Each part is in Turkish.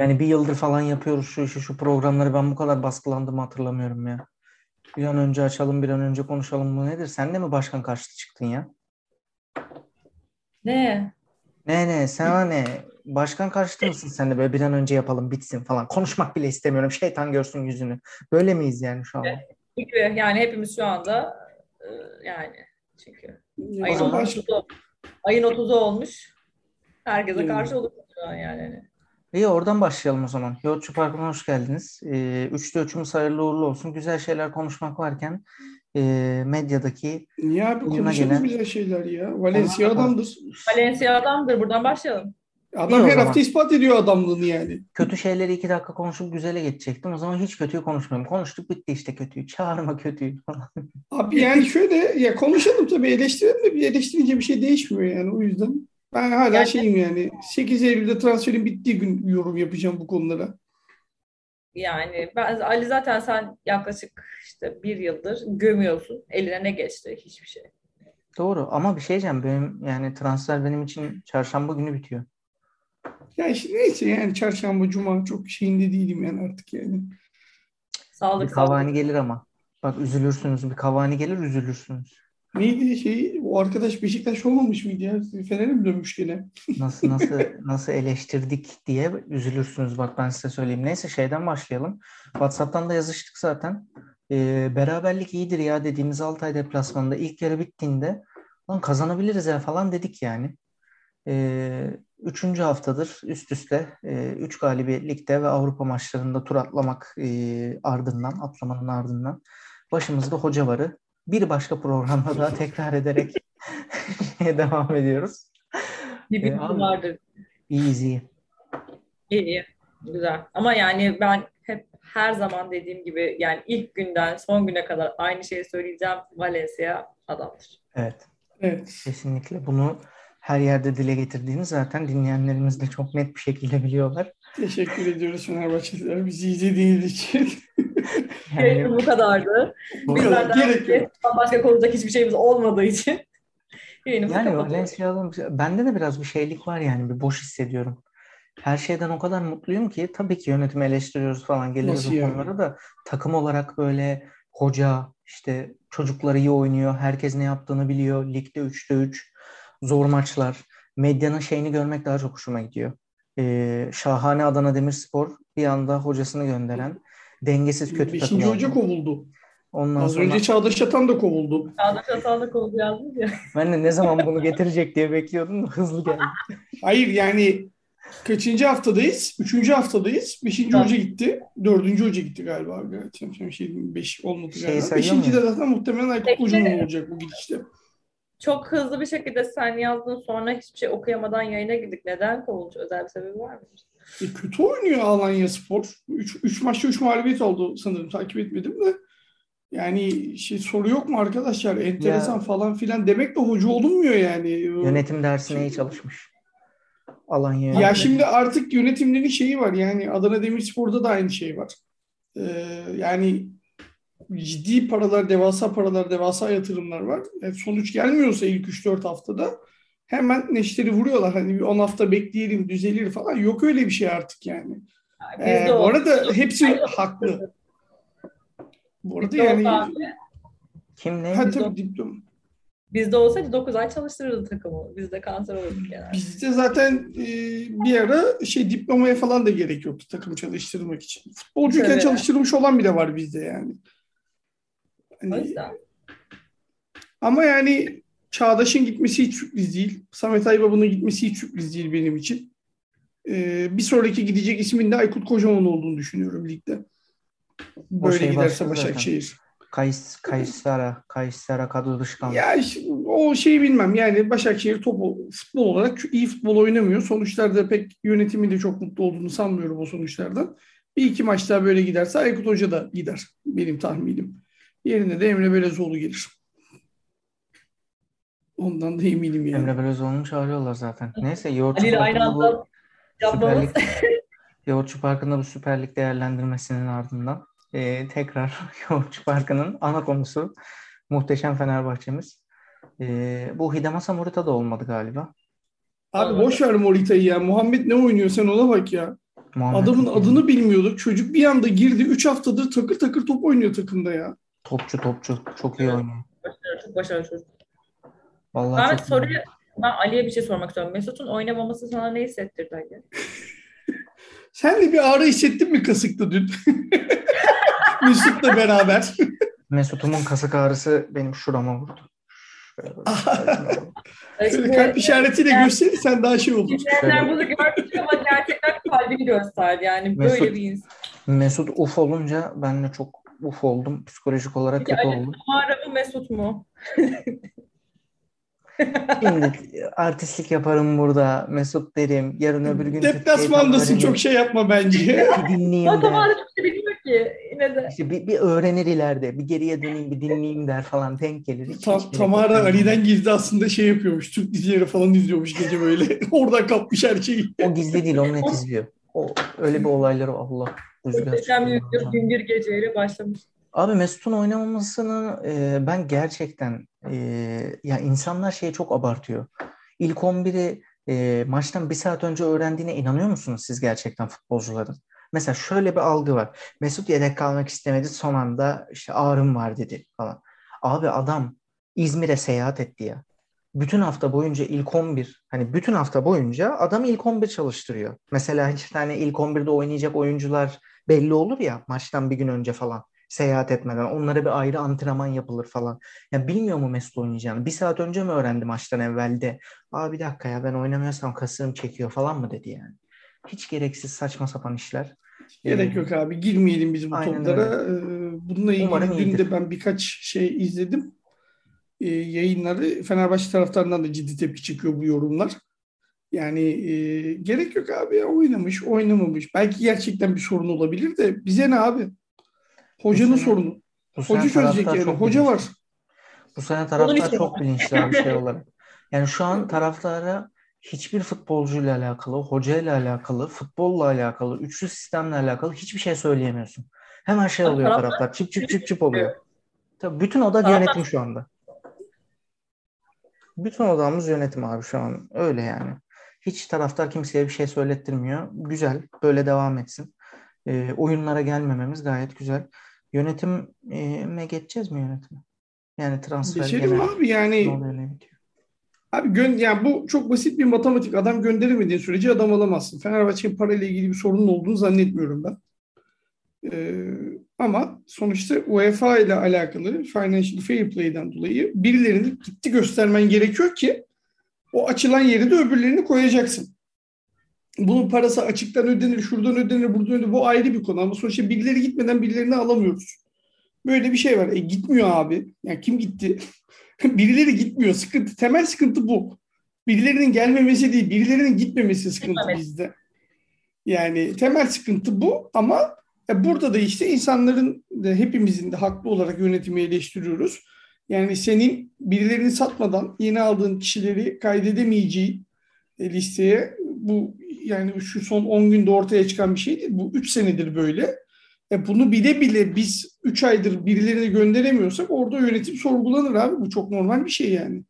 Yani bir yıldır falan yapıyoruz şu işi, şu programları. Ben bu kadar baskılandığımı hatırlamıyorum ya. Bir an önce açalım, bir an önce konuşalım. Bu nedir? Sen de mi başkan karşıtı çıktın ya? Ne? Ne ne sen ne? Başkan karşıtı mısın sen de böyle bir an önce yapalım bitsin falan. Konuşmak bile istemiyorum. Şeytan görsün yüzünü. Böyle miyiz yani şu an? Gibi yani hepimiz şu anda e, yani çünkü ayın o zaman 30'u ayın 30'u olmuş. Herkese karşı olur şu an yani. İyi oradan başlayalım o zaman. Yoğurtçu Parkı'na hoş geldiniz. Ee, üçlü ölçümüz hayırlı uğurlu olsun. Güzel şeyler konuşmak varken e, medyadaki Niye abi konuşalım gelen- güzel şeyler ya. Valencia adamdır. Valencia adamdır. Buradan başlayalım. Adam İyi her hafta ispat ediyor adamlığını yani. kötü şeyleri iki dakika konuşup güzele geçecektim. O zaman hiç kötüyü konuşmayalım. Konuştuk bitti işte kötüyü. Çağırma kötüyü falan. Abi yani şöyle ya konuşalım tabii eleştirelim de bir eleştirince bir şey değişmiyor yani o yüzden. Ben hala Yani- şeyim yani 8 Eylül'de transferin bittiği gün yorum yapacağım bu konulara. Yani ben Ali zaten sen yaklaşık işte bir yıldır gömüyorsun. Eline ne geçti? Hiçbir şey. Doğru ama bir şey diyeceğim. Benim yani transfer benim için çarşamba günü bitiyor. Ya işte neyse yani çarşamba cuma çok şeyinde değilim yani artık yani. Bir Sağlık Cavani sağlık. gelir ama. Bak üzülürsünüz. Bir Cavani gelir üzülürsünüz. Neydi şey o arkadaş Beşiktaş olmamış mıydı ya? Fener'e mi dönmüş gene? Nasıl nasıl nasıl eleştirdik diye üzülürsünüz. Bak ben size söyleyeyim. Neyse şeyden başlayalım. WhatsApp'tan da yazıştık zaten. Ee, beraberlik iyidir ya dediğimiz Altay deplasmanında ilk yarı bittiğinde lan kazanabiliriz ya falan dedik yani. Ee, üçüncü haftadır üst üste e, üç ligde ve Avrupa maçlarında tur atlamak e, ardından, atlamanın ardından başımızda hoca varı. Bir başka programda daha tekrar ederek devam ediyoruz. Bir Ee, bilgi abi- vardır. Easy. İyi iyi. Güzel. Ama yani ben hep her zaman dediğim gibi yani ilk günden son güne kadar aynı şeyi söyleyeceğim. Valencia adamdır. Evet. Evet. Kesinlikle bunu her yerde dile getirdiğini zaten dinleyenlerimiz de çok net bir şekilde biliyorlar. Teşekkür ediyoruz Fenerbahçeliler bizi izlediğiniz için. Yani bu kadardı. Bu daha Gerek başka konuşacak hiçbir şeyimiz olmadığı için yayınımızı yani. Valencia'nın bende de biraz bir şeylik var yani bir boş hissediyorum. Her şeyden o kadar mutluyum ki tabii ki yönetimi eleştiriyoruz falan geliriz Nasıl o yani? konulara da takım olarak böyle hoca işte çocuklar iyi oynuyor. Herkes ne yaptığını biliyor. Ligde 3'te 3 zor maçlar. Medyanın şeyini görmek daha çok hoşuma gidiyor. Ee, şahane Adana Demirspor bir anda hocasını gönderen dengesiz kötü takım Beşinci hoca kovuldu. Ondan Az sonra önce Çağdaş Atan da kovuldu. Çağdaş Atan'da konu yazdınız ya. ben de ne zaman bunu getirecek diye bekliyordum da hızlı geldi. Hayır yani kaçıncı haftadayız? Üçüncü haftadayız. Beşinci Tamam. hoca gitti. Dördüncü hoca gitti galiba. Gerçi şey, şey, beş olmadı Şeyi galiba. Beşinci de zaten muhtemelen Aykut. Kocaman olacak bu gidişte. Çok hızlı bir şekilde sen yazdın sonra hiçbir şey okuyamadan yayına girdik. Neden kovulmuş? Özel bir sebebi var mı? E, kötü oynuyor Alanya Spor. Üç, üç maçta üç mağlubiyet oldu sanırım. Takip etmedim de. Yani şey soru yok mu arkadaşlar? Enteresan Ya- falan filan demek de hoca olunmuyor yani. Yönetim dersine iyi çalışmış. Alanya Ya şimdi artık yönetimlerin şeyi var yani Adana Demirspor'da da aynı şey var. Ee, yani ciddi paralar, devasa paralar, devasa yatırımlar var. E, sonuç gelmiyorsa ilk 3-4 haftada hemen neşteri vuruyorlar. Hani bir 10 hafta bekleyelim, düzelir falan. Yok öyle bir şey artık yani. Biz Ee, bu arada hepsi Aynen. haklı. Bu arada Biz de yani Kim ne? ha, biz de- tabii diplom. Bizde olsaydı 9 ay çalıştırırdı takımı. Biz de kanser olurduk yani. Bizde zaten e, bir ara şey diplomaya falan da gerek yoktu takım çalıştırmak için. Futbolcuyken Evet. çalıştırmış olan bile var bizde yani. O Hani, yüzden. ama yani Çağdaş'ın gitmesi hiç sürpriz değil. Samet Aybaba'nın gitmesi hiç sürpriz değil benim için. E, bir sonraki gidecek ismin de Aykut Kocaman olduğunu düşünüyorum ligde. Böyle şey giderse başladı zaten. Başakşehir. Kays, Kaysera, Kaysera kadro dışı kalmış. Ya işte o şeyi bilmem. Yani Başakşehir topu futbol olarak iyi futbol oynamıyor. Sonuçlarda pek yönetimi de çok mutlu olduğunu sanmıyorum o sonuçlardan. Bir iki maç daha böyle giderse Aykut Hoca da gider. Benim tahminim. Yerine de Emre Belezoğlu gelir. Ondan da eminim yani. Emre Belözoğlu'nu çağırıyorlar zaten. Neyse Yoğurtçu Ali aynı anda yapmamız. Yoğurtçu Parkı'nda bu Süper Lig değerlendirmesinin ardından e, tekrar Yoğurtçu Parkı'nın ana konusu muhteşem Fenerbahçemiz. E, bu Hidemasa Morita da olmadı galiba. Abi boş ver Morita'yı ya. Muhammed ne oynuyor sen ona bak ya. Muhammed Adamın adını bilmiyorduk. Çocuk bir anda girdi. 3 haftadır takır takır top oynuyor takımda ya. Topçu topçu. Çok iyi Evet. oynuyor. Başarılı, çok başarılı çocuk. Vallahi Ben soruyu ben Ali'ye bir şey sormak istiyorum. Mesut'un oynamaması sana ne hissettirdi Ali? Sen de bir ağrı hissettin mi kasıkta dün? Mesut'la beraber. Mesut'umun kasık ağrısı benim şurama vurdu. Şöyle kalp işaretiyle Yani- gösterirsen daha şey olur. İzleyenler bunu görmüş ama gerçekten kalbini gösterdi. Yani böyle Mesut- bir insan. Mesut uf olunca ben de çok uf oldum. Psikolojik olarak Peki kötü Ali oldum. Kamara mı Mesut mu? Şimdi artistlik yaparım burada. Mesut derim. Yarın öbür gün Deplasmandasın çok şey yapma bence. Bir dinleyeyim Ama der. Kamara çok şey bilmiyor ki. Yine de. İşte bir, bir öğrenir ileride. Bir geriye döneyim bir dinleyeyim der falan. Denk gelir. Hiç, Ta- hiç Tamara. Ali'den gizli aslında şey yapıyormuş. Türk dizileri falan izliyormuş gece böyle. Oradan kapmış her şeyi. O gizli değil. Onu net izliyor. O, öyle bir olayları Allah. Rüzgar Muhteşem. Yüzyıl bir geceyle başlamış. Abi Mesut'un oynamamasını e, ben gerçekten e, ya insanlar şeyi çok abartıyor. İlk 11'i e, maçtan bir saat önce öğrendiğine inanıyor musunuz siz gerçekten futbolcuların? Mesela şöyle bir algı var. Mesut yedek kalmak istemedi son anda işte ağrım var dedi falan. Abi adam İzmir'e seyahat etti ya. Bütün hafta boyunca ilk 11 hani bütün hafta boyunca adam ilk 11 çalıştırıyor. Mesela hiç tane ilk 11'de oynayacak oyuncular belli olur ya maçtan bir gün önce falan seyahat etmeden. Onlara bir ayrı antrenman yapılır falan. Ya bilmiyor mu Mesut oynayacağını? Bir saat önce mi öğrendi maçtan evvelde? Aa bir dakika ya ben oynamıyorsam kasığım çekiyor falan mı dedi yani. Hiç gereksiz saçma sapan işler. Gerek Ee, yok abi. Girmeyelim biz bu toplara. Ee, Bununla ilgili Umarım dün iyidir. de ben birkaç şey izledim. Ee, yayınları. Fenerbahçe taraftarından da ciddi tepki çıkıyor bu yorumlar. Yani e, gerek yok abi ya. Oynamış, oynamamış. Belki gerçekten bir sorun olabilir de bize ne abi? Hocanın sene- sorunu. Hoca çözecek yani. çok Hoca bilinçli. var. Bu sene taraftar çok bilinçli abi şey olarak. Yani şu an taraftara hiçbir futbolcuyla alakalı, hocayla alakalı, futbolla alakalı, üçlü sistemle alakalı hiçbir şey söyleyemiyorsun. Hemen şey oluyor taraftar-. Çıp çıp çıp çıp oluyor. Tabii bütün oda yönetim şu anda. Bütün odamız yönetim abi şu an. Öyle yani. Hiç taraftar kimseye bir şey söylettirmiyor. Güzel. Böyle devam etsin. Ee, oyunlara gelmememiz gayet güzel. Yönetime geçeceğiz mi yönetime? Yani transfer Geçelim genel abi yani. Abi gön yani bu çok basit bir matematik. Adam gönderemediğin sürece adam alamazsın. Fenerbahçe'nin parayla ilgili bir sorunun olduğunu zannetmiyorum ben. Ee, ama sonuçta UEFA ile alakalı Financial Fair Play'den dolayı birilerini gitti göstermen gerekiyor ki o açılan yeri de öbürlerini koyacaksın. Bunun parası açıktan ödenir, şuradan ödenir, buradan ödenir. Bu ayrı bir konu ama sonuçta birileri gitmeden birilerini alamıyoruz. Böyle bir şey var. E gitmiyor abi. Yani kim gitti? birileri gitmiyor. Sıkıntı, temel sıkıntı bu. Birilerinin gelmemesi değil, birilerinin gitmemesi sıkıntı Gitmemesi. bizde. Yani temel sıkıntı bu ama burada da işte insanların da hepimizin de haklı olarak yönetimi eleştiriyoruz. Yani senin birilerini satmadan yeni aldığın kişileri kaydedemeyeceği e, listeye bu yani şu son 10 günde ortaya çıkan bir şey değil. Bu 3 senedir böyle. E bunu bile bile biz 3 aydır birilerini gönderemiyorsak orada yönetim sorgulanır abi. Bu çok normal bir şey yani.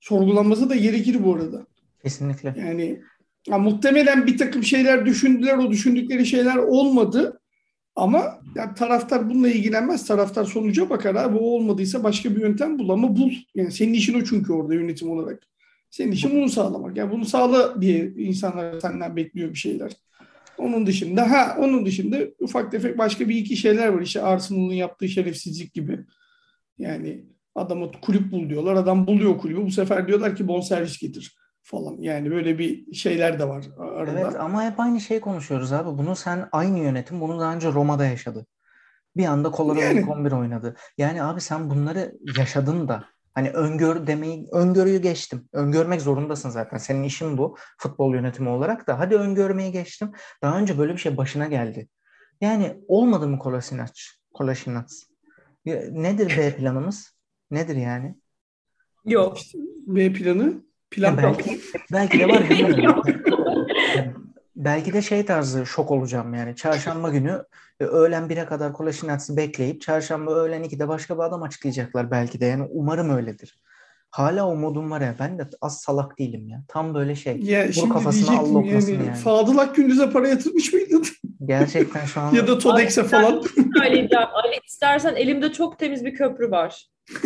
Sorgulanması da gerekir bu arada. Kesinlikle. Yani ya muhtemelen bir takım şeyler düşündüler. O düşündükleri şeyler olmadı. Ama ya taraftar bununla ilgilenmez. Taraftar sonuca bakar abi. O olmadıysa başka bir yöntem bul ama bul. Yani senin işin o çünkü orada yönetim olarak. Senin işin bunu sağlamak. Yani bunu sağla diye insanlar senden bekliyor bir şeyler. Onun dışında ha onun dışında ufak tefek başka bir iki şeyler var. İşte Arsenal'ın yaptığı şerefsizlik gibi. Yani adama kulüp bul diyorlar. Adam buluyor kulübü. Bu sefer diyorlar ki bonservis getir falan. Yani böyle bir şeyler de var arada. Evet ama hep aynı şey konuşuyoruz abi. Bunu sen aynı yönetim bunu daha önce Roma'da yaşadı. Bir anda Colorado Yani. ilk 11 oynadı. Yani abi sen bunları yaşadın da hani öngör demeyi öngörüyü geçtim. Öngörmek zorundasın zaten. Senin işin bu futbol yönetimi olarak da. Hadi öngörmeyi geçtim. Daha önce böyle bir şey başına geldi. Yani olmadı mı Kolasinac? Kolasinac. Nedir B planımız? Nedir yani? Yok. B planı plan Ya belki belki de var bilmiyorum. Belki de şey tarzı şok olacağım yani. Çarşamba günü e, öğlen 1'e kadar Kolasinacs'ı bekleyip çarşamba öğlen 2'de başka bir adam açıklayacaklar belki de. Yani umarım öyledir. Hala o modum var ya. Ben de az salak değilim ya. Tam böyle şey. Ya Vur şimdi kafasına Allah oklasın yani, yani. Fadıl Akgündüz'e para yatırmış mıydın? Gerçekten şu an ya da Todex'e falan. söyleyeceğim. Ali istersen elimde çok temiz bir köprü var.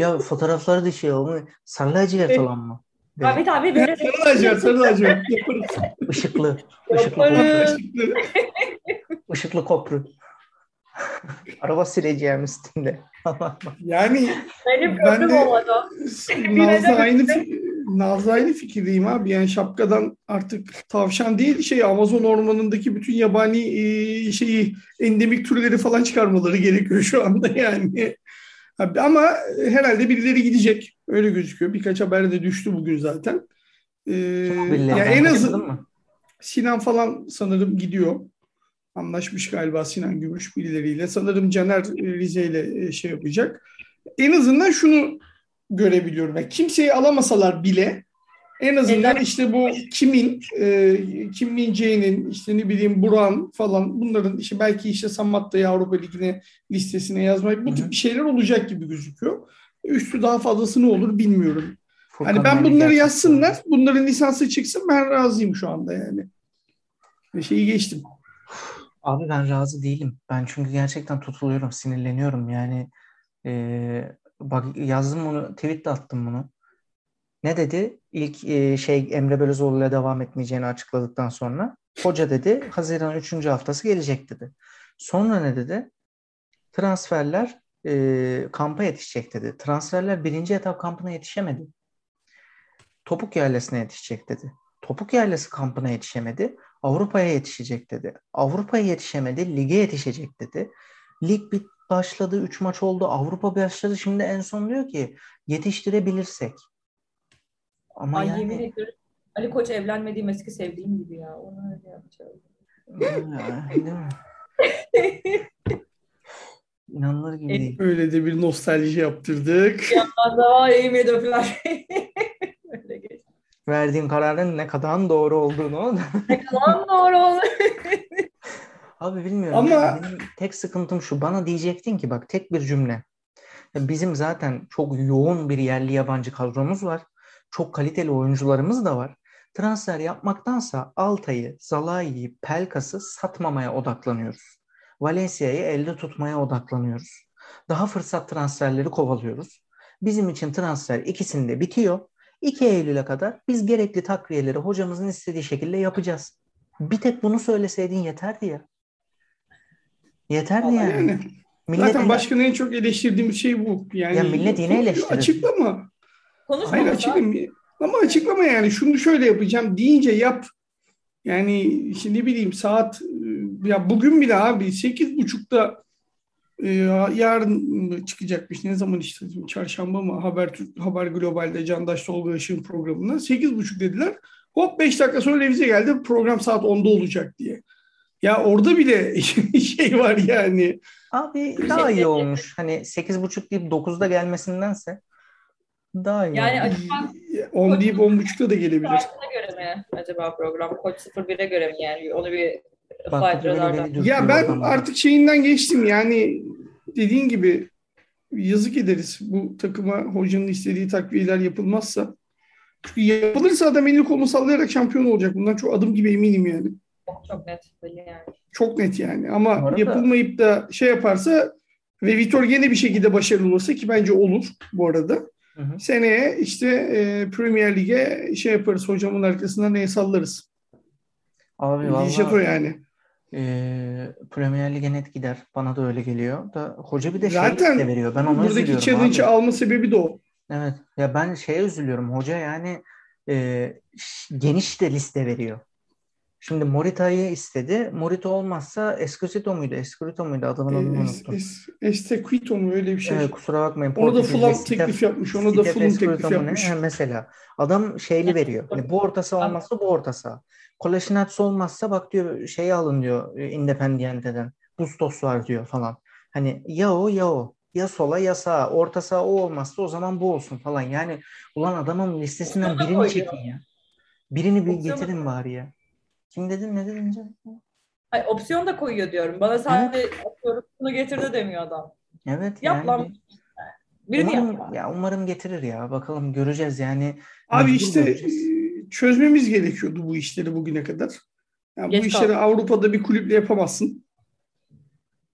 ya fotoğrafları da şey olmuş. Sarı lacivert olan mı? Böyle Abi tabii böyle sarı lacivert, sarı lacivert. Işıklı Yaparız. köprü. Işıklı köprü. Araba süreceğim üstünde. yani benim Ben de- olmadı. Nazlı aynı Nazlı aynı fikirdeyim abi. Yani şapkadan artık tavşan değil şey Amazon ormanındaki bütün yabani şeyi endemik türleri falan çıkarmaları gerekiyor şu anda yani. Ama herhalde birileri gidecek. Öyle gözüküyor. Birkaç haber de düştü bugün zaten. Ee, ya en kaçırdın azı mı? Sinan falan sanırım gidiyor. Anlaşmış galiba Sinan Gümüş birileriyle. Sanırım Caner e, Rize ile e, şey yapacak. En azından şunu görebiliyorum. Yani kimseyi alamasalar bile en azından Evet. işte bu kimin, e, Kim Min işte ne bileyim Buran falan bunların işte belki işte Samatta'yı Avrupa Ligi'ne listesine yazmak bu tip bir şeyler olacak gibi gözüküyor. Üstü daha fazlası ne olur bilmiyorum. Furkan Hani ben bunları yazsınlar, bunların lisansı çıksın ben razıyım şu anda yani. Ve şeyi geçtim. Abi ben razı değilim. Ben çünkü gerçekten tutuluyorum, sinirleniyorum. Yani eee, bak yazdım bunu, tweet de attım bunu. Ne dedi? İlk eee, şey Emre Belözoğlu'yla devam etmeyeceğini açıkladıktan sonra. Hoca dedi Haziran 3. haftası gelecek dedi. Sonra ne dedi? Transferler eee, kampa yetişecek dedi. Transferler birinci etap kampına yetişemedi. Topuk Yaylası'na yetişecek dedi. Topuk Yaylası kampına yetişemedi. Avrupa'ya yetişecek dedi. Avrupa'ya yetişemedi, lige yetişecek dedi. Lig bit başladı, 3 maç oldu. Avrupa başladı. Şimdi en son diyor ki yetiştirebilirsek. Ama Ay yani yemin ediyorum. Ali Koç evlenmediğim eski sevdiğim gibi ya. Onu öyle yapacağım. Ya, mi? İnanılır gibi değil. Öyle de bir nostalji yaptırdık. Daha yemin ediyorum falan. Öyle geçti. Verdiğin kararın ne kadar doğru olduğunu. Ne kadar doğru oldu. Abi bilmiyorum. Ama- benim tek sıkıntım şu. Bana diyecektin ki bak tek bir cümle. Ya Bizim zaten çok yoğun bir yerli yabancı kadromuz var. Çok kaliteli oyuncularımız da var. Transfer yapmaktansa Altay'ı, Zalai'yi, Pelkas'ı satmamaya odaklanıyoruz. Valencia'yı elde tutmaya odaklanıyoruz. Daha fırsat transferleri kovalıyoruz. Bizim için transfer ikisinde bitiyor. 2 Eylül'e kadar biz gerekli takviyeleri hocamızın istediği şekilde yapacağız. Bir tek bunu söyleseydin yeterdi ya. Yeterdi Vallahi yani. Yani Millet zaten başkanın en çok eleştirdiğimiz şey bu. Yani Ya millet yine eleştirir. Açıklama. Hayır Konuşmamışlar. açıklama. Ama açıklama yani şunu şöyle yapacağım deyince yap. Yani ne bileyim saat e, ya bugün bile abi sekiz buçukta e, yarın mı çıkacakmış ne zaman işte çarşamba mı Haber Haber Global'de Candaş Tolga Işık'ın programında sekiz buçuk dediler. Hop beş dakika sonra revize geldi program saat 10'da olacak diye. Ya orada bile şey var yani. Abi daha iyi olmuş. Hani 8.30 deyip 9'da gelmesindense daha iyi Yani acaba 10 deyip 10.30'da da gelebilir. göre mi acaba program? Koç 01'e göre mi yani? Onu bir Bak, beni Ya ben oradan. artık şeyinden geçtim yani dediğin gibi yazık ederiz bu takıma hocanın istediği takviyeler yapılmazsa. Çünkü yapılırsa adam elini kolunu sallayarak şampiyon olacak. Bundan çok adım gibi eminim yani. Çok, çok net belli yani. Çok net yani. Ama arada- yapılmayıp da şey yaparsa ve Vitor gene bir şekilde başarılı olursa ki bence olur bu arada. Hı hı. Seneye işte e, Premier Lig'e şey yaparız hocamın arkasından el sallarız. Abi o vallahi yani. e, Premier Lig'e net gider. Bana da öyle geliyor. Da hoca bir de şey Zaten liste veriyor. Ben ona Buradaki abi. alma sebebi de o. Evet. Ya ben şeye üzülüyorum. Hoca yani e, geniş de liste veriyor. Şimdi Morita'yı istedi. Morita olmazsa Esposito muydu? Esposito muydu? Adamın adını Es, unuttum. es, Estequito mu öyle bir şey. Evet, kusura bakmayın. Onu da Fulham teklif yapmış. Ona da Fulham teklif ne? yapmış. Ha, mesela. Adam şeyli veriyor. Hani bu ortası olmazsa bu ortası. Kolasinac olmazsa bak diyor şeyi alın diyor e, Independiente'den. Bustos var diyor falan. Hani ya o ya o. Ya sola ya sağa. Orta saha o olmazsa o zaman bu olsun falan. Yani ulan adamın listesinden birini çekin ya. Birini bir getirin bari ya. Kim dedin ne dedin? Can? Ay, opsiyon da koyuyor diyorum. Bana sadece atıyorum bunu getir de demiyor adam. Evet Yap yani lan. bir- Birini Umarım, yap. ya umarım getirir ya. Bakalım göreceğiz yani. Abi işte göreceğiz. çözmemiz gerekiyordu bu işleri bugüne kadar. Yani Geç bu işleri kaldık. Avrupa'da bir kulüple yapamazsın.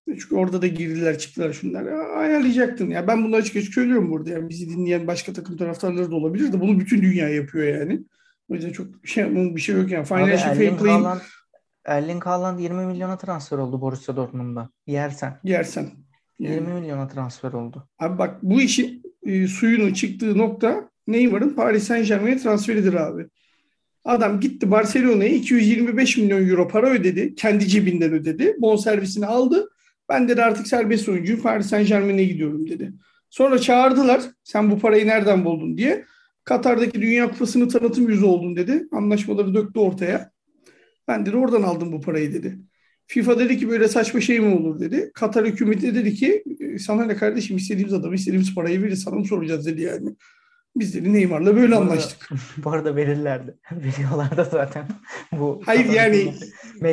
Çünkü orada da girdiler çıktılar şunlar. Ya, Ayarlayacaktın. Ya ben bunu açık açık söylüyorum burada. Yani bizi dinleyen başka takım taraftarları da olabilir de bunu bütün dünya yapıyor yani. O yüzden çok şey yapmanın bir şey yok yani. Abi Financial fair Erling play'in Haaland, Erling Haaland 20 milyona transfer oldu Borussia Dortmund'a. Yersen. yersen. Yani. 20 milyona transfer oldu. Abi bak bu işin e, suyunun çıktığı nokta Neymar'ın Paris Saint Germain'e transferidir abi. Adam gitti Barcelona'ya 225 milyon euro para ödedi. Kendi cebinden ödedi. Bonservisini aldı. Ben dedi artık serbest oyuncuyum Paris Saint Germain'e gidiyorum dedi. Sonra çağırdılar. Sen bu parayı nereden buldun diye. Katar'daki Dünya Kupası'nı tanıtım yüzü oldun dedi. Anlaşmaları döktü ortaya. Ben dedi oradan aldım bu parayı dedi. FIFA dedi ki böyle saçma şey mi olur dedi. Katar hükümeti dedi ki "E, sana ne kardeşim istediğimiz adamı istediğimiz parayı verir sana mı soracağız dedi yani. Biz dedi Neymar'la böyle Bu arada- anlaştık. Bu arada verirlerdi. Veriyorlar da zaten. Bu Hayır yani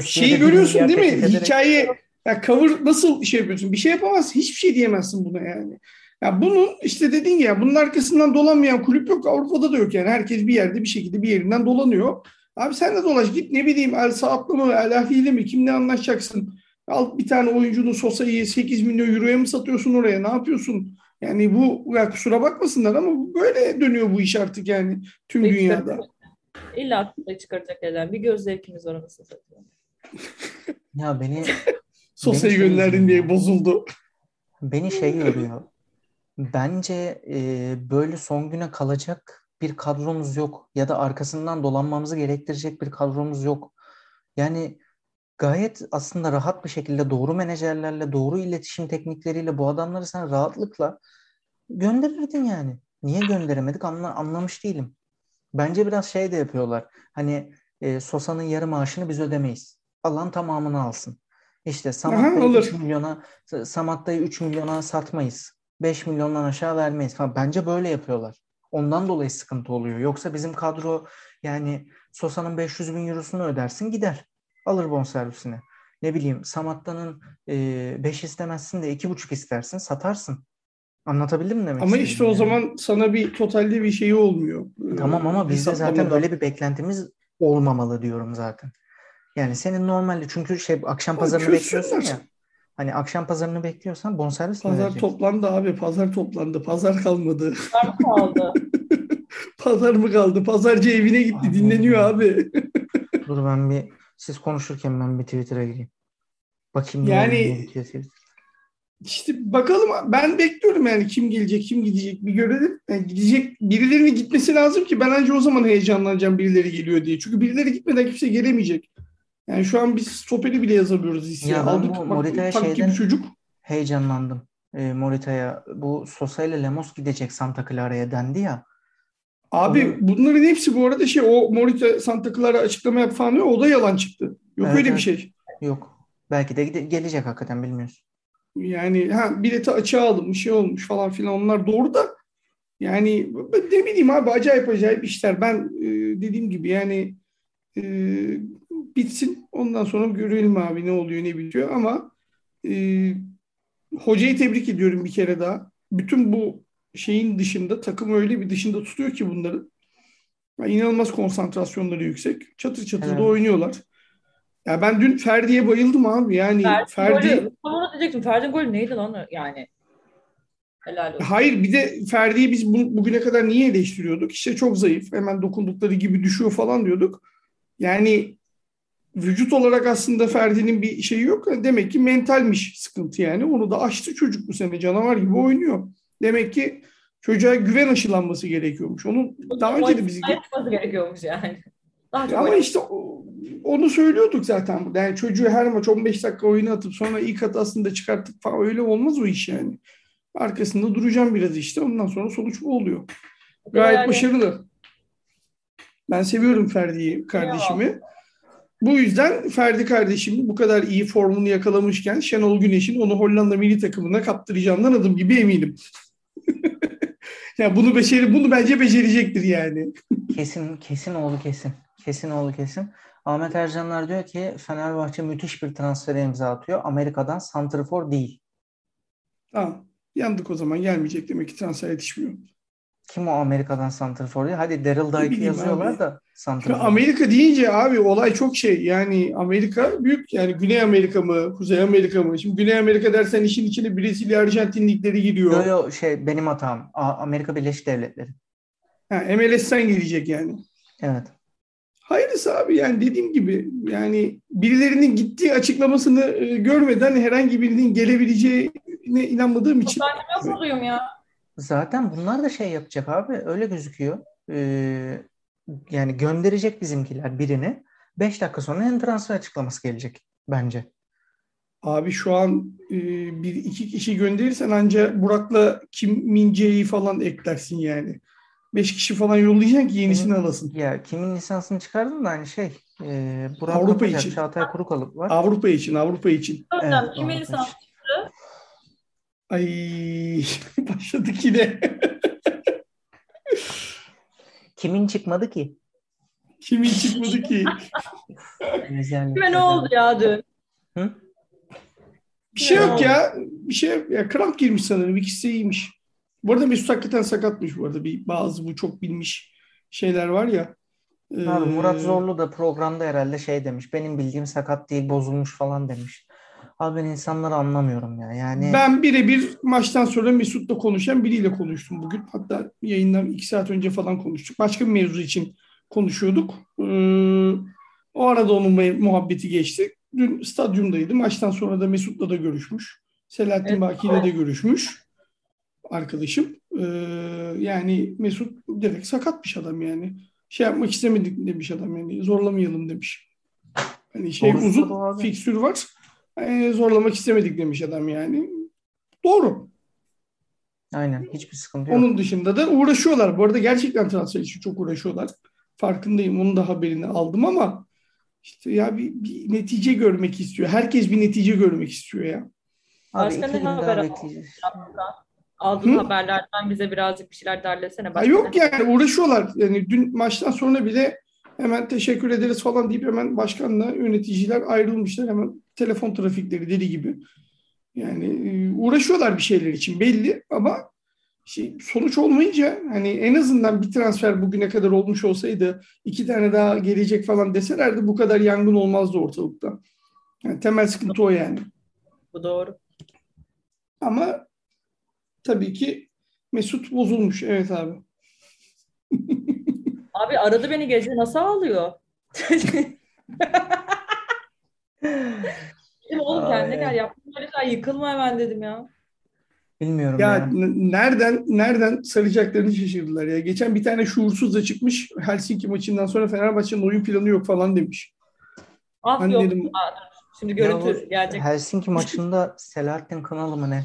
Şeyi görüyorsun değil mi? Hikaye ya cover nasıl şey yapıyorsun? Bir şey yapamazsın. Hiçbir şey diyemezsin buna yani. Ya bunun işte dediğin ya bunun arkasından dolanmayan kulüp yok. Avrupa'da da yok yani. Herkes bir yerde bir şekilde bir yerinden dolanıyor. Abi sen de dolaş git ne bileyim El Saad'la mı El Ahli'yle mi kimle anlaşacaksın? Al bir tane oyuncunun Sosa'yı 8 milyon euroya mı satıyorsun oraya? Ne yapıyorsun? Yani bu ya kusura bakmasınlar ama böyle dönüyor bu iş artık yani tüm Peki, dünyada. İlla aklına çıkaracak eden bir göz zevkimiz var anasını satayım. Ya beni Sosa'yı Beni şey gönderdin üzüyor diye bozuldu. beni şey yoruyor. Bence e, böyle son güne kalacak bir kadromuz yok ya da arkasından dolanmamızı gerektirecek bir kadromuz yok. Yani gayet aslında rahat bir şekilde doğru menajerlerle, doğru iletişim teknikleriyle bu adamları sen rahatlıkla gönderirdin yani. Niye gönderemedik anla, anlamış değilim. Bence biraz şey de yapıyorlar. Hani e, Sosa'nın yarı maaşını biz ödemeyiz. Alan tamamını alsın. İşte Samatta'yı olur. 3 milyona Samatta'yı 3 milyona satmayız. 5 milyondan aşağı vermeyiz falan. Bence böyle yapıyorlar. Ondan dolayı sıkıntı oluyor. Yoksa bizim kadro yani Sosa'nın 500 bin eurosunu ödersin gider. Alır bonservisini. Ne bileyim Samatta'nın 5 istemezsin de 2,5 istersin satarsın. Anlatabildim mi demek Ama işte o yani? zaman sana bir totalde bir şeyi olmuyor. Tamam ama bizde zaten hesaplamada. öyle bir beklentimiz olmamalı diyorum zaten. Yani senin normalde çünkü şey akşam pazarını bekliyorsun ya. Hani akşam pazarını bekliyorsan bonservis mi Pazar vereceksin? toplandı abi. Pazar toplandı. Pazar kalmadı. Var mı kaldı? Pazar mı kaldı? Pazarcı evine gitti. Abi. Dinleniyor abi. Dur ben bir siz konuşurken ben bir Twitter'a gireyim. Bakayım ne Yani-. İşte bakalım ben bekliyorum yani kim gelecek kim gidecek bir görelim. Yani gidecek birilerinin gitmesi lazım ki ben ancak o zaman heyecanlanacağım birileri geliyor diye. Çünkü birileri gitmeden kimse gelemeyecek. Yani şu an biz stoperi bile yazamıyoruz hisseye. Ya Aldık Morita'ya şeyden- çocuk. Heyecanlandım. E, Morita'ya bu Sosa ile Lemos gidecek Santa Clara'ya dendi ya. Abi Onu- bunların hepsi bu arada şey o Morita Santa Clara açıklama yap falan diyor. O da yalan çıktı. Yok Evet, öyle bir şey. Yok. Belki de gelecek hakikaten bilmiyoruz. Yani ha bileti açığa alınmış şey olmuş falan filan onlar doğru da yani ne bileyim abi acayip acayip işler. Ben e, dediğim gibi yani e, bitsin ondan sonra görelim abi ne oluyor ne bitiyor ama e, hocayı tebrik ediyorum bir kere daha. Bütün bu şeyin dışında takım öyle bir dışında tutuyor ki bunları. Ya inanılmaz konsantrasyonları yüksek. Çatır çatır da Evet. oynuyorlar. Ya ben dün Ferdi'ye bayıldım abi. Yani Ferdi Ferdi golü, tam onu diyecektim. Ferdi'nin golü neydi lan yani? Helal olsun. Hayır bir de Ferdi'yi biz bu- bugüne kadar niye eleştiriyorduk? İşte çok zayıf. Hemen dokundukları gibi düşüyor falan diyorduk. Yani vücut olarak aslında Ferdi'nin bir şeyi yok. Demek ki mentalmiş sıkıntı yani. Onu da aştı çocuk bu sene. Canavar gibi oynuyor. Demek ki çocuğa güven aşılanması gerekiyormuş. Onun daha önce de bizi Yapması gerekiyormuş yani. Daha çok ama işte onu söylüyorduk zaten. burada. Yani çocuğu her maç 15 dakika oyuna atıp sonra ilk hatasını çıkarttık falan öyle olmaz o iş yani. Arkasında duracağım biraz işte. Ondan sonra sonuç bu oluyor. Gayet Yani- başarılı. Ben seviyorum Ferdi'yi kardeşimi. Bu yüzden Ferdi kardeşim bu kadar iyi formunu yakalamışken Şenol Güneş'in onu Hollanda milli takımına kaptıracağından adım gibi eminim. ya bunu beceri bunu bence becerecektir yani. Kesin kesin oğlu kesin. Kesin oğlu kesin. Ahmet Ercanlar diyor ki Fenerbahçe müthiş bir transfere imza atıyor. Amerika'dan santrfor değil. Tamam. Yandık o zaman gelmeyecek demek ki transfer yetişmiyor. Kim o Amerika'dan santrfor diye? Hadi Daryl Dike'ı yazıyorlar abi. da santrfor. Amerika deyince abi olay çok şey. Yani Amerika büyük. Yani Güney Amerika mı, Kuzey Amerika mı? Şimdi Güney Amerika dersen işin içine Brezilya, Arjantin ligleri giriyor. Yo yo şey benim hatam. Amerika Birleşik Devletleri. Ha, MLS'ten gelecek yani. Evet. Hayırlısı abi yani dediğim gibi yani birilerinin gittiği açıklamasını e, görmeden herhangi birinin gelebileceğine inanmadığım için. Ben de mutluyum ya. Zaten bunlar da şey yapacak abi. Öyle gözüküyor. Ee, yani gönderecek bizimkiler birini. 5 dakika sonra en transfer açıklaması gelecek bence. Abi şu an e, bir iki kişi gönderirsen ancak Burak'la Kim Min-jae'yi falan eklersin yani. Beş kişi falan yollayacaksın ki yenisini Kimin- alasın. Ya kimin lisansını çıkardın da hani şey e, Burak Avrupa Kapacak, için. Çağatay Kurukalıp var. Avrupa için, Avrupa için. Evet, kimin için. Ay başladık yine. Kimin çıkmadı ki? Kimin çıkmadı ki? Kime ne oldu ya dün? Hı? Bir şey yok ya. Bir şey yok. Ya kramp girmiş sanırım. İkisi iyiymiş. Bu arada Mesut hakikaten sakatmış bu arada. Bir, bazı bu çok bilmiş şeyler var ya. Abi Murat Ee, Zorlu da programda herhalde şey demiş. Benim bildiğim sakat değil bozulmuş falan demiş. Abi ben insanları anlamıyorum ya. Yani Ben birebir maçtan sonra Mesut'la konuşan biriyle konuştum bugün. Hatta yayından iki saat önce falan konuştuk. Başka bir mevzu için konuşuyorduk. Ee, o arada onun muhabbeti geçti. Dün stadyumdaydı. Maçtan sonra da Mesut'la da görüşmüş. Selahattin Evet. Baki ile de görüşmüş. Arkadaşım. Ee, yani Mesut direkt sakatmış adam yani. Şey yapmak istemedik demiş adam yani. Zorlamayalım demiş. Hani şey Doğrusu uzun fikstür var. Ee, zorlamak istemedik demiş adam yani. Doğru. aynen hiçbir sıkıntı yok. Onun dışında da uğraşıyorlar. Bu arada gerçekten transfer için çok uğraşıyorlar. Farkındayım. Onun da haberini aldım ama işte ya bir, bir netice görmek istiyor. Herkes bir netice görmek istiyor ya. Abi Başka ne haber aldın? Aldığın haberlerden bize birazcık bir şeyler derlesene. Başka yok ne? yani uğraşıyorlar. Yani dün maçtan sonra bile hemen teşekkür ederiz falan deyip hemen başkanla yöneticiler ayrılmışlar. Hemen telefon trafikleri deli gibi. Yani e, uğraşıyorlar bir şeyler için belli ama şey, sonuç olmayınca hani en azından bir transfer bugüne kadar olmuş olsaydı iki tane daha gelecek falan deselerdi bu kadar yangın olmazdı ortalıkta. Yani temel sıkıntı o yani. Bu doğru. Ama tabii ki Mesut bozulmuş. Evet abi. Abi aradı beni gece nasıl ağlıyor? Dedim oğlum kendine gel yapma böyle şey yıkılma hemen dedim ya. Bilmiyorum Ya ya. n- nereden nereden saracaklarını şaşırdılar ya. Geçen bir tane şuursuz da çıkmış. Helsinki maçından sonra Fenerbahçe'nin oyun planı yok falan demiş. Af Ben yok. dedim-. Şimdi Ya görüntü o gelecek. Helsinki maçında Selahattin Kınalı mı ne?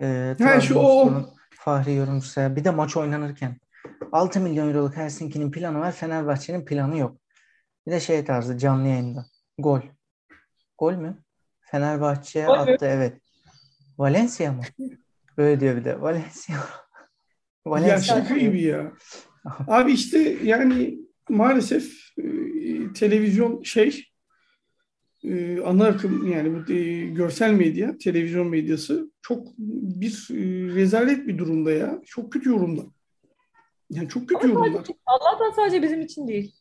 Ee, Ha, şu o. Fahri yorumcusu. ya. Bir de maç oynanırken 6 milyon euroluk Helsinki'nin planı var. Fenerbahçe'nin planı yok. Bir de şey tarzı canlı yayında. Gol. Gol mü? Fenerbahçe Gol mü? attı evet. Valencia mı? Böyle diyor bir de. Valencia. Ya Valencia. şaka gibi ya. Abi işte yani maalesef e, televizyon şey e, ana akım yani bu e, görsel medya, televizyon medyası çok bir e, rezalet bir durumda ya. Çok kötü yorumda. Yani çok kötü Ama yorumlar. sadece, Allah'tan sadece bizim için değil.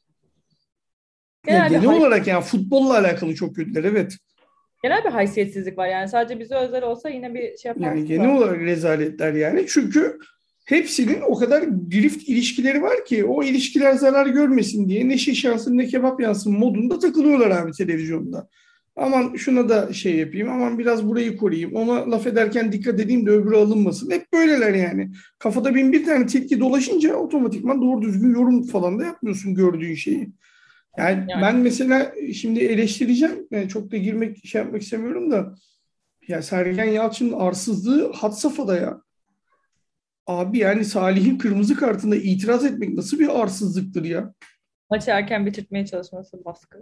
Genel, genel olarak yani futbolla alakalı çok kötüler evet. genel bir haysiyetsizlik var. Yani sadece bize özel olsa yine bir şey yaparsın. Yani genel olarak rezaletler yani. Çünkü hepsinin o kadar grift ilişkileri var ki o ilişkiler zarar görmesin diye ne şiş yansın ne kebap yansın modunda takılıyorlar abi televizyonda. Aman şuna da şey yapayım, aman biraz burayı koruyayım, ona laf ederken dikkat edeyim de öbürü alınmasın. Hep böyleler yani. Kafada bin bir tane tilki dolaşınca otomatikman doğru düzgün yorum falan da yapmıyorsun gördüğün şeyi. Yani, Yani. ben mesela şimdi eleştireceğim, yani çok da girmek şey yapmak istemiyorum da ya Sergen Yalçın'ın arsızlığı had safhada ya. Abi yani Salih'in kırmızı kartında itiraz etmek nasıl bir arsızlıktır ya? Maçı erken bitirtmeye çalışması baskı.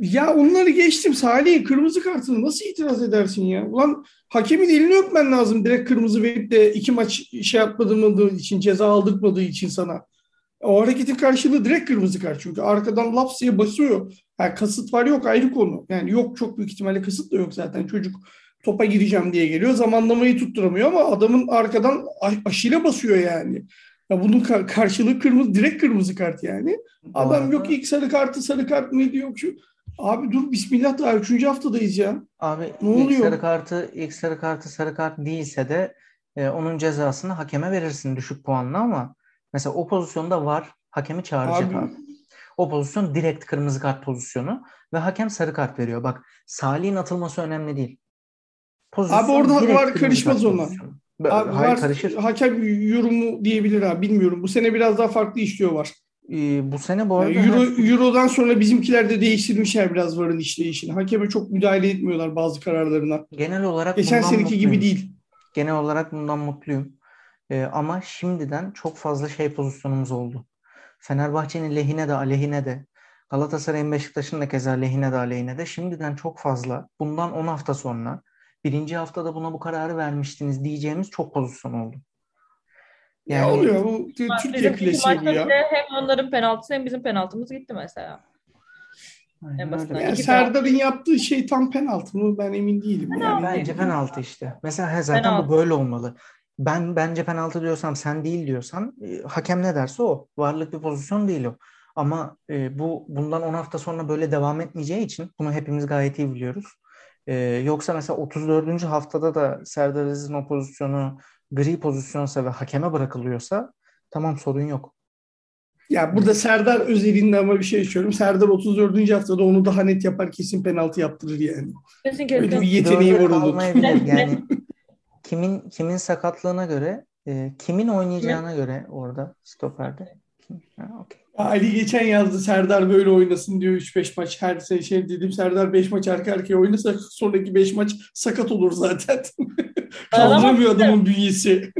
Ya onları geçtim. Salih'in kırmızı kartını nasıl itiraz edersin ya? Ulan hakemin elini öpmen lazım direkt kırmızı verip de iki maç şey yapmadığı için, ceza aldırtmadığı için sana. O hareketin karşılığı direkt kırmızı kart çünkü. Arkadan laps diye basıyor. Yani kasıt var yok ayrı konu. Yani yok çok büyük ihtimalle kasıt da yok zaten. Çocuk topa gireceğim diye geliyor. Zamanlamayı tutturamıyor ama adamın arkadan aşile basıyor yani. Ya bunun karşılığı kırmızı, direkt kırmızı kart yani. Adam yok ilk sarı kartı sarı kart mıydı yok şu. Abi dur bismillah daha üçüncü haftadayız ya. Abi ne ilk oluyor? sarı kartı ilk sarı kartı sarı kart değilse de e, onun cezasını hakeme verirsin düşük puanla ama mesela o pozisyonda var hakemi çağıracak abi. abi. O pozisyon direkt kırmızı kart pozisyonu ve hakem sarı kart veriyor. Bak Salih'in atılması önemli değil. Pozisyon abi orada var karışmaz ona. Abi Hayır, var, karışır. hakem yorumu diyebilir abi bilmiyorum. Bu sene biraz daha farklı işliyor var. Ee, bu sene bu arada... Yani Euro, Euro'dan sonra bizimkiler de değiştirmişler biraz varın işleyişini. Hakeme çok müdahale etmiyorlar bazı kararlarına. Genel olarak Geçen seneki mutluyum. gibi değil. Genel olarak bundan mutluyum. Ee, ama şimdiden çok fazla şey pozisyonumuz oldu. Fenerbahçe'nin lehine de aleyhine de Galatasaray'ın Beşiktaş'ın da keza lehine de aleyhine de şimdiden çok fazla bundan 10 hafta sonra birinci haftada buna bu kararı vermiştiniz diyeceğimiz çok pozisyon oldu. Yani, ya oluyor bu Türkiye klasiği bu ya. Hem onların penaltısı hem bizim penaltımız gitti mesela. Yani Serdar'ın yaptığı şey tam penaltı mı ben emin değilim. Yani. Bence penaltı işte. Mesela zaten penaltı. bu böyle olmalı. Ben bence penaltı diyorsam sen değil diyorsan e, hakem ne derse o. Varlık bir pozisyon değil o. Ama e, bu bundan 10 hafta sonra böyle devam etmeyeceği için bunu hepimiz gayet iyi biliyoruz. E, yoksa mesela 34. haftada da Serdar Aziz'in o pozisyonu gri pozisyonsa ve hakeme bırakılıyorsa tamam sorun yok. Ya burada Serdar özelinde ama bir şey söylüyorum. Serdar 34. haftada onu daha net yapar kesin penaltı yaptırır yani. Kesin kesin. Öyle bir yeteneği var onun. Yani kimin kimin sakatlığına göre, e, kimin oynayacağına göre orada stoperde. Ha, okay. Ali geçen yazdı Serdar böyle oynasın diyor 3-5 maç her şey, şey dedim Serdar 5 maç arka arkaya oynasa sonraki 5 maç sakat olur zaten. Kaldıramıyor adamın bünyesi.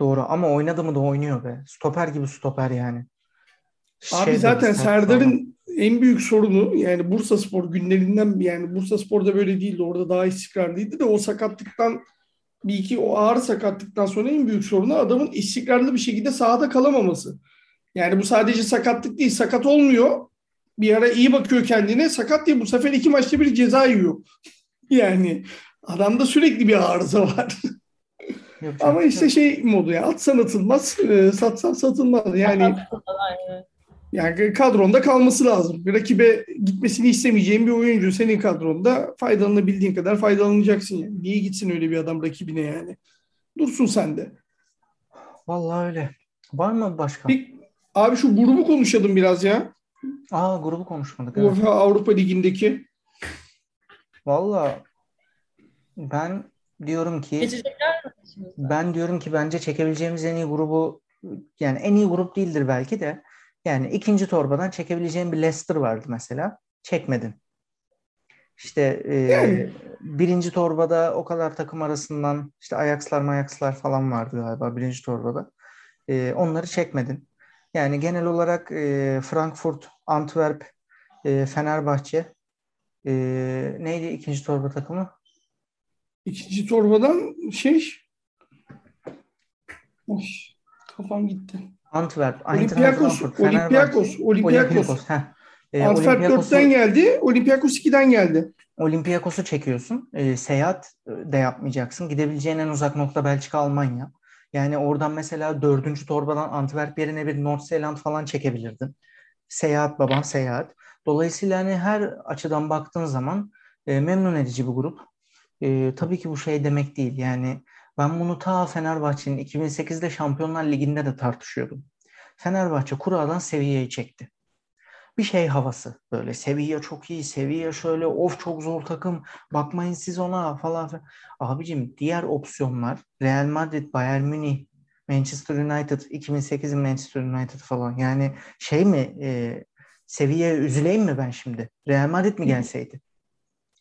Doğru ama oynadı mı da oynuyor be. Stoper gibi stoper yani. Abi şey zaten Serdar'ın en büyük sorunu yani Bursa Spor günlerinden yani Bursa Spor'da böyle değildi. Orada daha istikrarlıydı da o sakatlıktan bir iki o ağır sakatlıktan sonra en büyük sorunu adamın istikrarlı bir şekilde sahada kalamaması. Yani bu sadece sakatlık değil. Sakat olmuyor. Bir ara iyi bakıyor kendine. Sakat değil. Bu sefer iki maçta bir ceza yiyor. yani adamda sürekli bir arıza var. Ama işte şey modu ya atsan atılmaz, e, satsan satılmaz. Yani yani kadronda kalması lazım. Bir rakibe gitmesini istemeyeceğin bir oyuncu senin kadronda faydalanabildiğin kadar faydalanacaksın yani. Niye gitsin öyle bir adam rakibine yani? Dursun sen de. Vallahi öyle. Var mı başka? Bir, abi şu grubu konuşalım biraz ya. Aa grubu konuşmadık. Evet. Avrupa Ligi'ndeki. Vallahi ben diyorum ki Geçecekler mi? Ben diyorum ki bence çekebileceğimiz en iyi grubu yani en iyi grup değildir belki de yani ikinci torbadan çekebileceğim bir Leicester vardı mesela. Çekmedin. İşte e, birinci torbada o kadar takım arasından işte Ajax'lar Mayax'lar falan vardı galiba birinci torbada. E, onları çekmedin. Yani genel olarak e, Frankfurt, Antwerp, e, Fenerbahçe e, neydi ikinci torba takımı? İkinci torbadan şey Of, kafam gitti. Antwerp, Olympiakos, Olympiakos, Olympiakos. E, Antwerp 4'ten geldi, Olympiakos 2'den geldi. Olympiakos'u çekiyorsun. E, seyahat de yapmayacaksın. Gidebileceğin en uzak nokta Belçika, Almanya. Yani oradan mesela dördüncü torbadan Antwerp yerine bir North Zealand falan çekebilirdin. Seyahat baban seyahat. Dolayısıyla hani her açıdan baktığın zaman e, memnun edici bir grup. E, tabii ki bu şey demek değil. Yani ben bunu ta Fenerbahçe'nin 2008'de Şampiyonlar Ligi'nde de tartışıyordum. Fenerbahçe kuradan seviyeyi çekti. Bir şey havası böyle seviye çok iyi, seviye şöyle of çok zor takım bakmayın siz ona falan. falan. Abicim diğer opsiyonlar Real Madrid, Bayern Münih, Manchester United, 2008'in Manchester United falan. Yani şey mi e, seviye üzüleyim mi ben şimdi? Real Madrid mi gelseydi?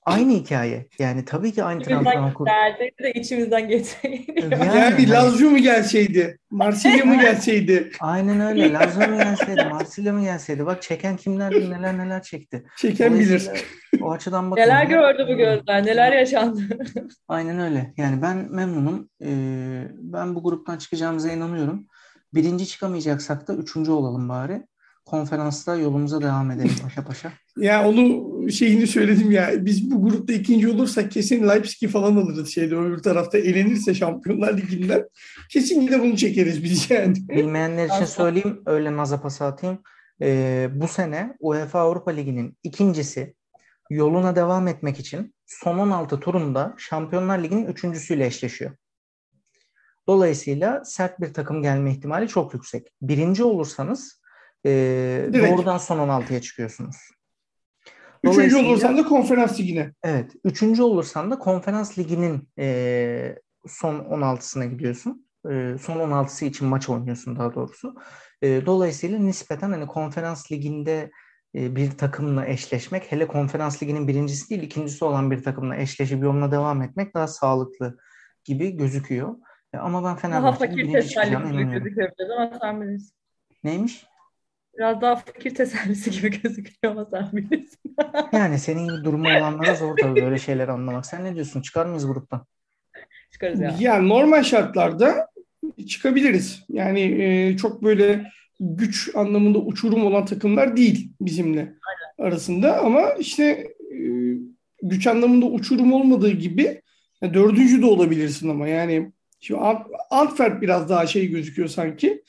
Aynı hikaye. Yani tabii ki aynı transfer kur. de içimizden geçseydi. Yani, yani Lazio mu gelseydi? Marsilya mı gelseydi? Aynen öyle. Lazio mu gelseydi? Marsilya mı gelseydi? Bak çeken kimler neler neler çekti. Çeken bilir. O açıdan bakın. Neler gördü bu gözler? Neler yaşandı? Aynen öyle. Yani ben memnunum. Ee, ben bu gruptan çıkacağımıza inanıyorum. Birinci çıkamayacaksak da üçüncü olalım bari konferansta yolumuza devam edelim paşa paşa. Ya onu şeyini söyledim ya. Biz bu grupta ikinci olursak kesin Leipzig'i falan alırız şeyde öbür tarafta elenirse Şampiyonlar Ligi'nden. Kesin yine bunu çekeriz biz yani. Bilmeyenler için söyleyeyim öyle naza pas atayım. Ee, bu sene UEFA Avrupa Ligi'nin ikincisi yoluna devam etmek için son 16 turunda Şampiyonlar Ligi'nin üçüncüsüyle eşleşiyor. Dolayısıyla sert bir takım gelme ihtimali çok yüksek. Birinci olursanız e, doğrudan son 16'ya çıkıyorsunuz. Üçüncü olursan da konferans ligine. Evet. Üçüncü olursan da konferans liginin e, son 16'sına gidiyorsun. E, son 16'sı için maç oynuyorsun daha doğrusu. E, dolayısıyla nispeten hani konferans liginde e, bir takımla eşleşmek, hele konferans liginin birincisi değil ikincisi olan bir takımla eşleşip yoluna devam etmek daha sağlıklı gibi gözüküyor. E, ama ben Fenerbahçe'nin birinci çıkacağına inanıyorum. Ama sen bilirsin. Neymiş? Biraz daha fakir tesellisi gibi gözüküyor ama sen bilirsin. yani senin gibi durumu olanlara zor tabii böyle şeyler anlamak. Sen ne diyorsun? Çıkar mıyız gruptan? Çıkarız ya. Yani normal şartlarda çıkabiliriz. Yani e, çok böyle güç anlamında uçurum olan takımlar değil bizimle Aynen. arasında ama işte e, güç anlamında uçurum olmadığı gibi yani dördüncü de olabilirsin ama yani şimdi Antwerp biraz daha şey gözüküyor sanki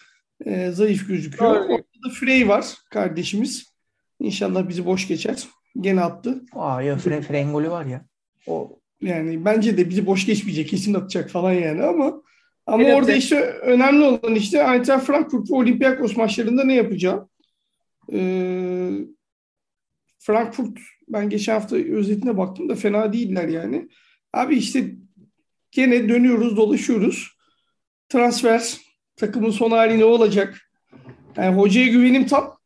e, zayıf gözüküyor. Doğru. Frey var kardeşimiz. İnşallah bizi boş geçer. Gene attı. Aa ya Frey, Frey'in golü var ya. O yani bence de bizi boş geçmeyecek. Kesin atacak falan yani ama ama evet, orada işte önemli olan işte Eintracht Frankfurt ve Olympiakos maçlarında ne yapacağım? Ee, Frankfurt ben geçen hafta özetine baktım da fena değiller yani. Abi işte gene dönüyoruz dolaşıyoruz. Transfer takımın son hali ne olacak? Yani hocaya güvenim tam.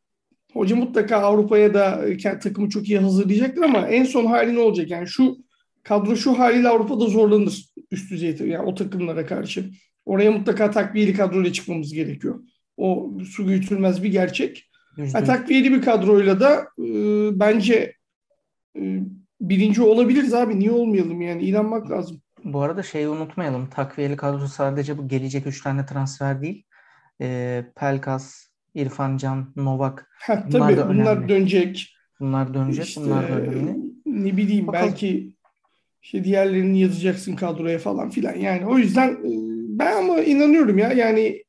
Hoca mutlaka Avrupa'ya da takımı çok iyi hazırlayacaktır ama en son hali ne olacak? Yani şu kadro şu haliyle Avrupa'da zorlanır üst düzey yani o takımlara karşı. Oraya mutlaka takviyeli kadroyla çıkmamız gerekiyor. O su götürmez bir gerçek. Yani takviyeli bir kadroyla da e, bence e, birinci olabiliriz abi. Niye olmayalım yani? İnanmak lazım. Bu arada şeyi unutmayalım. Takviyeli kadro sadece bu gelecek üç tane transfer değil. E, Pelkas, İrfan Can, Novak. Ha, bunlar tabii bunlar dönecek. Bunlar dönecek. İşte, bunlar da önemli. Ne bileyim Bakalım. belki işte diğerlerini yazacaksın kadroya falan filan. Yani o yüzden e, ben ama inanıyorum ya yani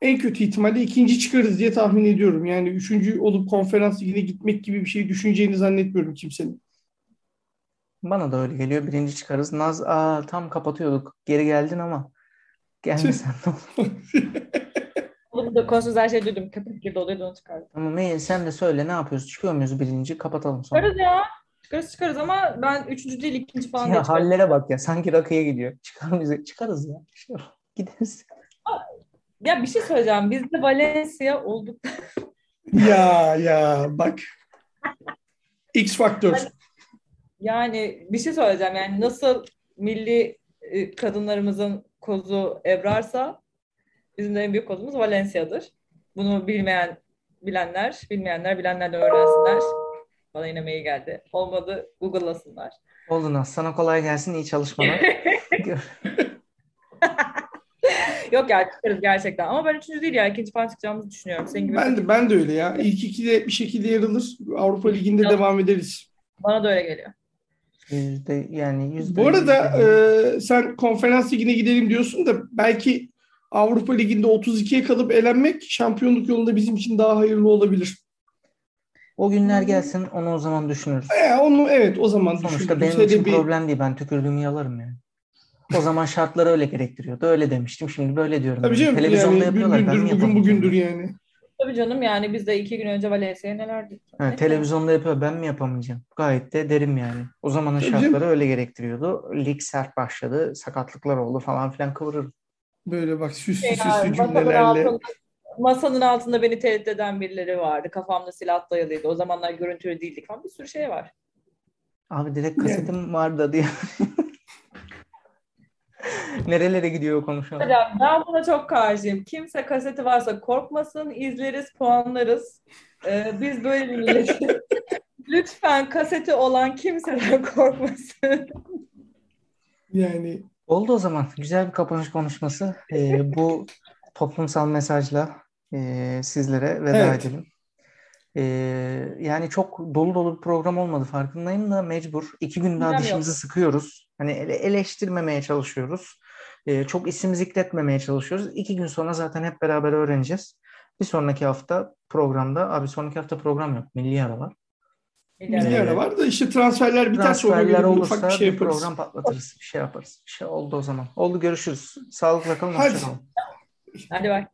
en kötü ihtimalle ikinci çıkarız diye tahmin ediyorum. Yani üçüncü olup konferans ligine gitmek gibi bir şey düşüneceğini zannetmiyorum kimsenin. Bana da öyle geliyor. Birinci çıkarız. Naz aa, tam kapatıyorduk. Geri geldin ama gelmesen ne olur. Konsuz her şey duydum. Köpek gibi oluyordu onu çıkardım. Ama Meyin sen de söyle ne yapıyoruz? Çıkıyor muyuz birinci? Kapatalım sonra. Çıkarız ya. Çıkarız çıkarız ama ben üçüncü değil ikinci falan ya hallere bak ya. Sanki rakıya gidiyor. Çıkar bize. Çıkarız ya. İşte, gideriz. Ya bir şey söyleyeceğim. Biz de Valencia olduk. ya ya bak. X faktör. Yani bir şey söyleyeceğim. Yani nasıl milli e, kadınlarımızın kozu Ebrar'sa bizim de en büyük kozumuz Valencia'dır. Bunu bilmeyen bilenler, bilmeyenler bilenlerden öğrensinler. Bana yine mail geldi. Olmadı Google'lasınlar. Oldu. Sana kolay gelsin. iyi çalışmalar. Yok ya çıkarız gerçekten. Ama ben üçüncü değil ya. ikinci falan çıkacağımızı düşünüyorum. Senin gibi ben de, ben de öyle ya. İlk ikide bir şekilde yer alır. Avrupa Ligi'nde ya. devam ederiz. Bana da öyle geliyor. Yüzde yani yüzde. Bu arada e, sen konferans ligine gidelim diyorsun da belki Avrupa Ligi'nde 32'ye kalıp elenmek şampiyonluk yolunda bizim için daha hayırlı olabilir. O günler gelsin onu o zaman düşünürüz. E, onu evet o zaman Sonuçta benim için bir... problem değil. Ben tükürdüğümü yalarım yani. O zaman şartlar öyle gerektiriyordu. Öyle demiştim. Şimdi böyle diyorum. Tabii canım. Televizyonda yani, yapıyorlar. Gündür, ben bugün bugündür yani. Tabii canım yani biz de iki gün önce Valencia'ya neler dedik. Ha, televizyonda yapıyor. Ben mi yapamayacağım? Gayet de derim yani. O zamanın Tabii şartları canım. öyle gerektiriyordu. Lig sert başladı. Sakatlıklar oldu falan filan kıvırır. Böyle bak süslü şey süslü cümlelerle masanın altında beni tehdit eden birileri vardı. Kafamda silah dayalıydı. O zamanlar görüntülü değildik falan bir sürü şey var. Abi direkt kasetim yani. vardı diye. Nerelere gidiyor o konuşma? Hocam ben buna çok karşıyım. Kimse kaseti varsa korkmasın, izleriz, puanlarız. Ee, biz böyle bir milletiz. Lütfen kaseti olan kimseden korkmasın. Yani Oldu o zaman. Güzel bir kapanış konuşması. Ee, bu toplumsal mesajla e, sizlere veda evet. edelim. Ee, yani çok dolu dolu bir program olmadı farkındayım da mecbur. İki gün daha dişimizi sıkıyoruz. Hani ele- eleştirmemeye çalışıyoruz. Ee, çok isim zikretmemeye çalışıyoruz. İki gün sonra zaten hep beraber öğreneceğiz. Bir sonraki hafta programda, abi sonraki hafta program yok. Milli ara var. Milli ara var da işte transferler biterse ona Transferler bir olursa ufak bir şey bir yaparız. program patlatırız. Bir şey yaparız. Bir şey oldu o zaman. Oldu görüşürüz. Sağlıkla kalın. Hadi. Hadi bak.